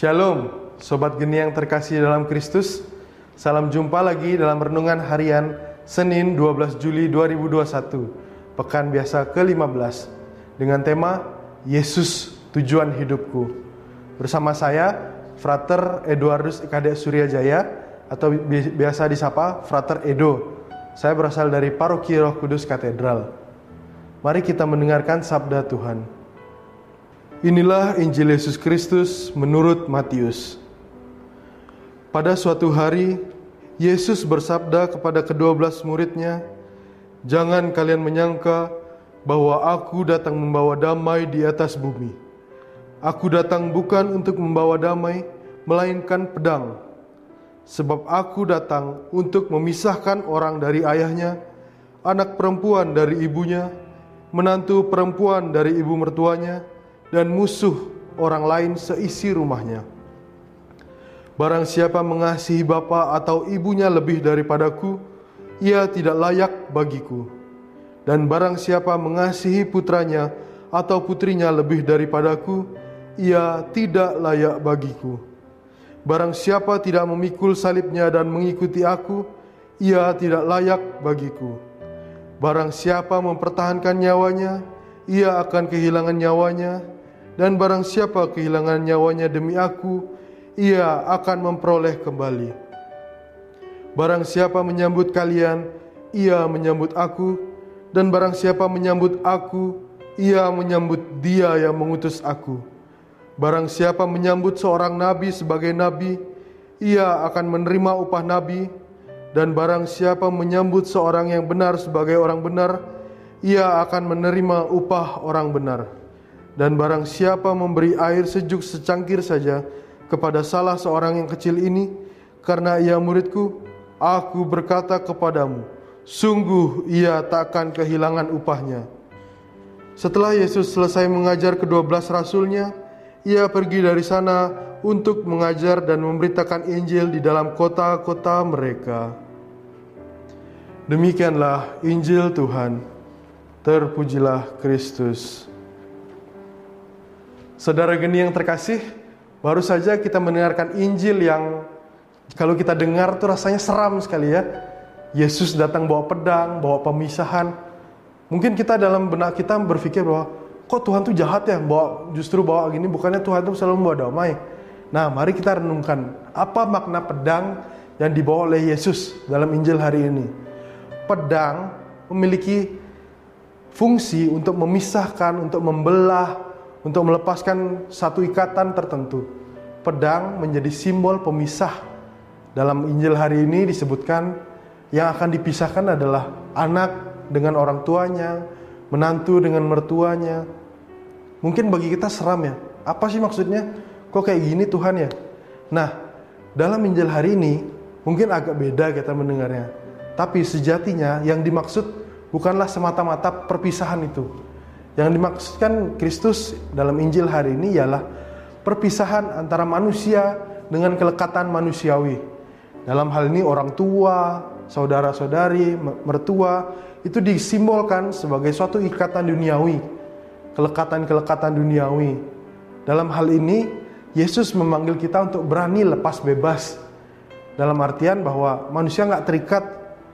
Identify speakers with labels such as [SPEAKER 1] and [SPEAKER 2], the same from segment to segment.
[SPEAKER 1] Shalom, Sobat Geni yang terkasih dalam Kristus. Salam jumpa lagi dalam Renungan Harian Senin 12 Juli 2021, Pekan Biasa ke-15, dengan tema Yesus Tujuan Hidupku. Bersama saya, Frater Eduardus Ikade Surya Jaya, atau biasa disapa Frater Edo. Saya berasal dari Paroki Roh Kudus Katedral. Mari kita mendengarkan sabda Tuhan. Inilah Injil Yesus Kristus menurut Matius. Pada suatu hari, Yesus bersabda kepada kedua belas muridnya, Jangan kalian menyangka bahwa aku datang membawa damai di atas bumi. Aku datang bukan untuk membawa damai, melainkan pedang. Sebab aku datang untuk memisahkan orang dari ayahnya, anak perempuan dari ibunya, menantu perempuan dari ibu mertuanya, dan musuh orang lain seisi rumahnya. Barang siapa mengasihi bapa atau ibunya lebih daripadaku, ia tidak layak bagiku. Dan barang siapa mengasihi putranya atau putrinya lebih daripadaku, ia tidak layak bagiku. Barang siapa tidak memikul salibnya dan mengikuti aku, ia tidak layak bagiku. Barang siapa mempertahankan nyawanya, ia akan kehilangan nyawanya, dan barang siapa kehilangan nyawanya demi aku, ia akan memperoleh kembali. Barang siapa menyambut kalian, ia menyambut aku, dan barang siapa menyambut aku, ia menyambut dia yang mengutus aku. Barang siapa menyambut seorang nabi sebagai nabi, ia akan menerima upah nabi, dan barang siapa menyambut seorang yang benar sebagai orang benar, ia akan menerima upah orang benar. Dan barang siapa memberi air sejuk secangkir saja kepada salah seorang yang kecil ini, karena ia muridku, aku berkata kepadamu, sungguh ia takkan kehilangan upahnya. Setelah Yesus selesai mengajar kedua belas rasulnya, ia pergi dari sana untuk mengajar dan memberitakan Injil di dalam kota-kota mereka. Demikianlah Injil Tuhan. Terpujilah Kristus. Saudara geni yang terkasih, baru saja kita mendengarkan Injil yang kalau kita dengar tuh rasanya seram sekali ya. Yesus datang bawa pedang, bawa pemisahan. Mungkin kita dalam benak kita berpikir bahwa kok Tuhan tuh jahat ya, bawa justru bawa gini bukannya Tuhan tuh selalu membawa damai. Nah, mari kita renungkan apa makna pedang yang dibawa oleh Yesus dalam Injil hari ini. Pedang memiliki fungsi untuk memisahkan, untuk membelah, untuk melepaskan satu ikatan tertentu. Pedang menjadi simbol pemisah. Dalam Injil hari ini disebutkan yang akan dipisahkan adalah anak dengan orang tuanya, menantu dengan mertuanya. Mungkin bagi kita seram ya. Apa sih maksudnya? Kok kayak gini Tuhan ya? Nah, dalam Injil hari ini mungkin agak beda kita mendengarnya. Tapi sejatinya yang dimaksud bukanlah semata-mata perpisahan itu. Yang dimaksudkan Kristus dalam Injil hari ini ialah perpisahan antara manusia dengan kelekatan manusiawi. Dalam hal ini orang tua, saudara-saudari, mertua itu disimbolkan sebagai suatu ikatan duniawi, kelekatan-kelekatan duniawi. Dalam hal ini Yesus memanggil kita untuk berani lepas bebas. Dalam artian bahwa manusia nggak terikat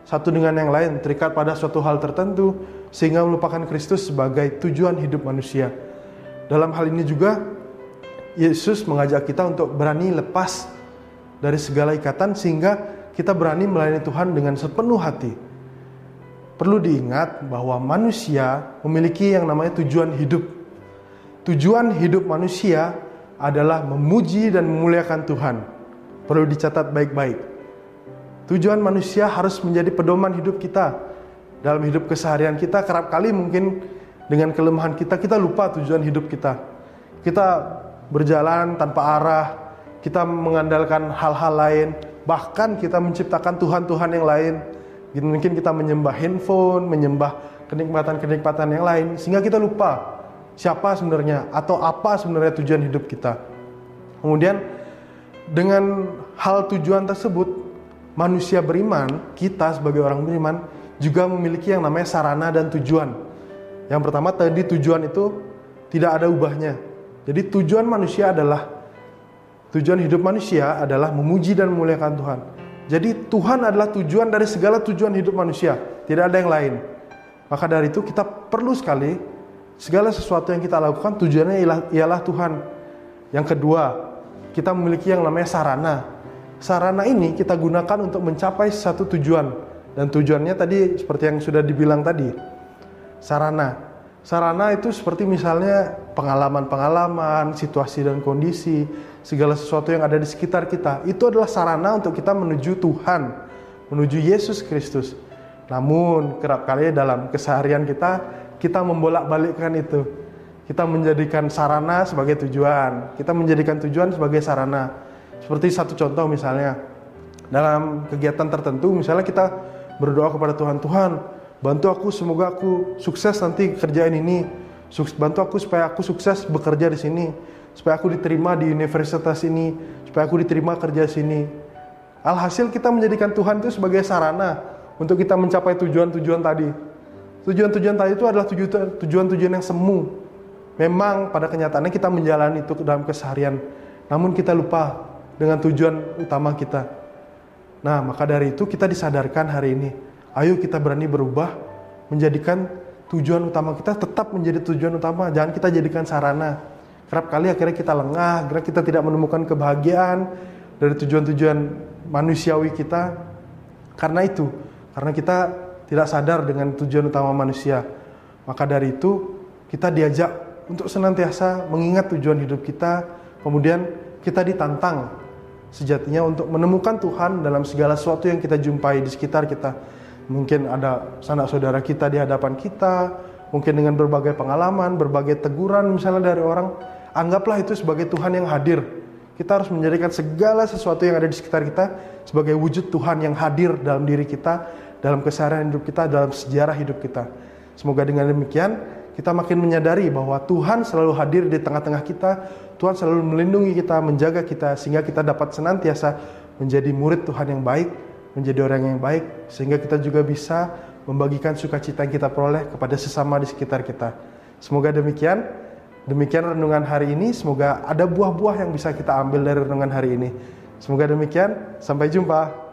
[SPEAKER 1] satu dengan yang lain, terikat pada suatu hal tertentu, sehingga melupakan Kristus sebagai tujuan hidup manusia. Dalam hal ini juga, Yesus mengajak kita untuk berani lepas dari segala ikatan, sehingga kita berani melayani Tuhan dengan sepenuh hati. Perlu diingat bahwa manusia memiliki yang namanya tujuan hidup. Tujuan hidup manusia adalah memuji dan memuliakan Tuhan. Perlu dicatat baik-baik. Tujuan manusia harus menjadi pedoman hidup kita. Dalam hidup keseharian kita kerap kali mungkin dengan kelemahan kita kita lupa tujuan hidup kita. Kita berjalan tanpa arah, kita mengandalkan hal-hal lain, bahkan kita menciptakan Tuhan-Tuhan yang lain. Mungkin kita menyembah handphone, menyembah kenikmatan-kenikmatan yang lain sehingga kita lupa siapa sebenarnya atau apa sebenarnya tujuan hidup kita. Kemudian dengan hal tujuan tersebut, manusia beriman, kita sebagai orang beriman juga memiliki yang namanya sarana dan tujuan. Yang pertama tadi tujuan itu tidak ada ubahnya. Jadi tujuan manusia adalah Tujuan hidup manusia adalah memuji dan memuliakan Tuhan. Jadi Tuhan adalah tujuan dari segala tujuan hidup manusia, tidak ada yang lain. Maka dari itu kita perlu sekali segala sesuatu yang kita lakukan tujuannya ialah, ialah Tuhan. Yang kedua, kita memiliki yang namanya sarana. Sarana ini kita gunakan untuk mencapai satu tujuan dan tujuannya tadi seperti yang sudah dibilang tadi. Sarana. Sarana itu seperti misalnya pengalaman-pengalaman, situasi dan kondisi, segala sesuatu yang ada di sekitar kita. Itu adalah sarana untuk kita menuju Tuhan, menuju Yesus Kristus. Namun kerap kali dalam keseharian kita, kita membolak-balikkan itu. Kita menjadikan sarana sebagai tujuan. Kita menjadikan tujuan sebagai sarana. Seperti satu contoh misalnya, dalam kegiatan tertentu, misalnya kita berdoa kepada Tuhan, Tuhan bantu aku semoga aku sukses nanti kerjaan ini, bantu aku supaya aku sukses bekerja di sini, supaya aku diterima di universitas ini, supaya aku diterima kerja di sini. Alhasil kita menjadikan Tuhan itu sebagai sarana untuk kita mencapai tujuan-tujuan tadi. Tujuan-tujuan tadi itu adalah tujuan-tujuan yang semu. Memang pada kenyataannya kita menjalani itu dalam keseharian, namun kita lupa dengan tujuan utama kita. Nah, maka dari itu kita disadarkan hari ini. Ayo kita berani berubah, menjadikan tujuan utama kita tetap menjadi tujuan utama. Jangan kita jadikan sarana. Kerap kali akhirnya kita lengah, akhirnya kita tidak menemukan kebahagiaan dari tujuan-tujuan manusiawi kita. Karena itu, karena kita tidak sadar dengan tujuan utama manusia. Maka dari itu, kita diajak untuk senantiasa mengingat tujuan hidup kita, kemudian kita ditantang sejatinya untuk menemukan Tuhan dalam segala sesuatu yang kita jumpai di sekitar kita. Mungkin ada sanak saudara kita di hadapan kita, mungkin dengan berbagai pengalaman, berbagai teguran misalnya dari orang, anggaplah itu sebagai Tuhan yang hadir. Kita harus menjadikan segala sesuatu yang ada di sekitar kita sebagai wujud Tuhan yang hadir dalam diri kita, dalam keseharian hidup kita, dalam sejarah hidup kita. Semoga dengan demikian kita makin menyadari bahwa Tuhan selalu hadir di tengah-tengah kita, Tuhan selalu melindungi kita, menjaga kita, sehingga kita dapat senantiasa menjadi murid Tuhan yang baik, menjadi orang yang baik, sehingga kita juga bisa membagikan sukacita yang kita peroleh kepada sesama di sekitar kita. Semoga demikian. Demikian renungan hari ini. Semoga ada buah-buah yang bisa kita ambil dari renungan hari ini. Semoga demikian. Sampai jumpa.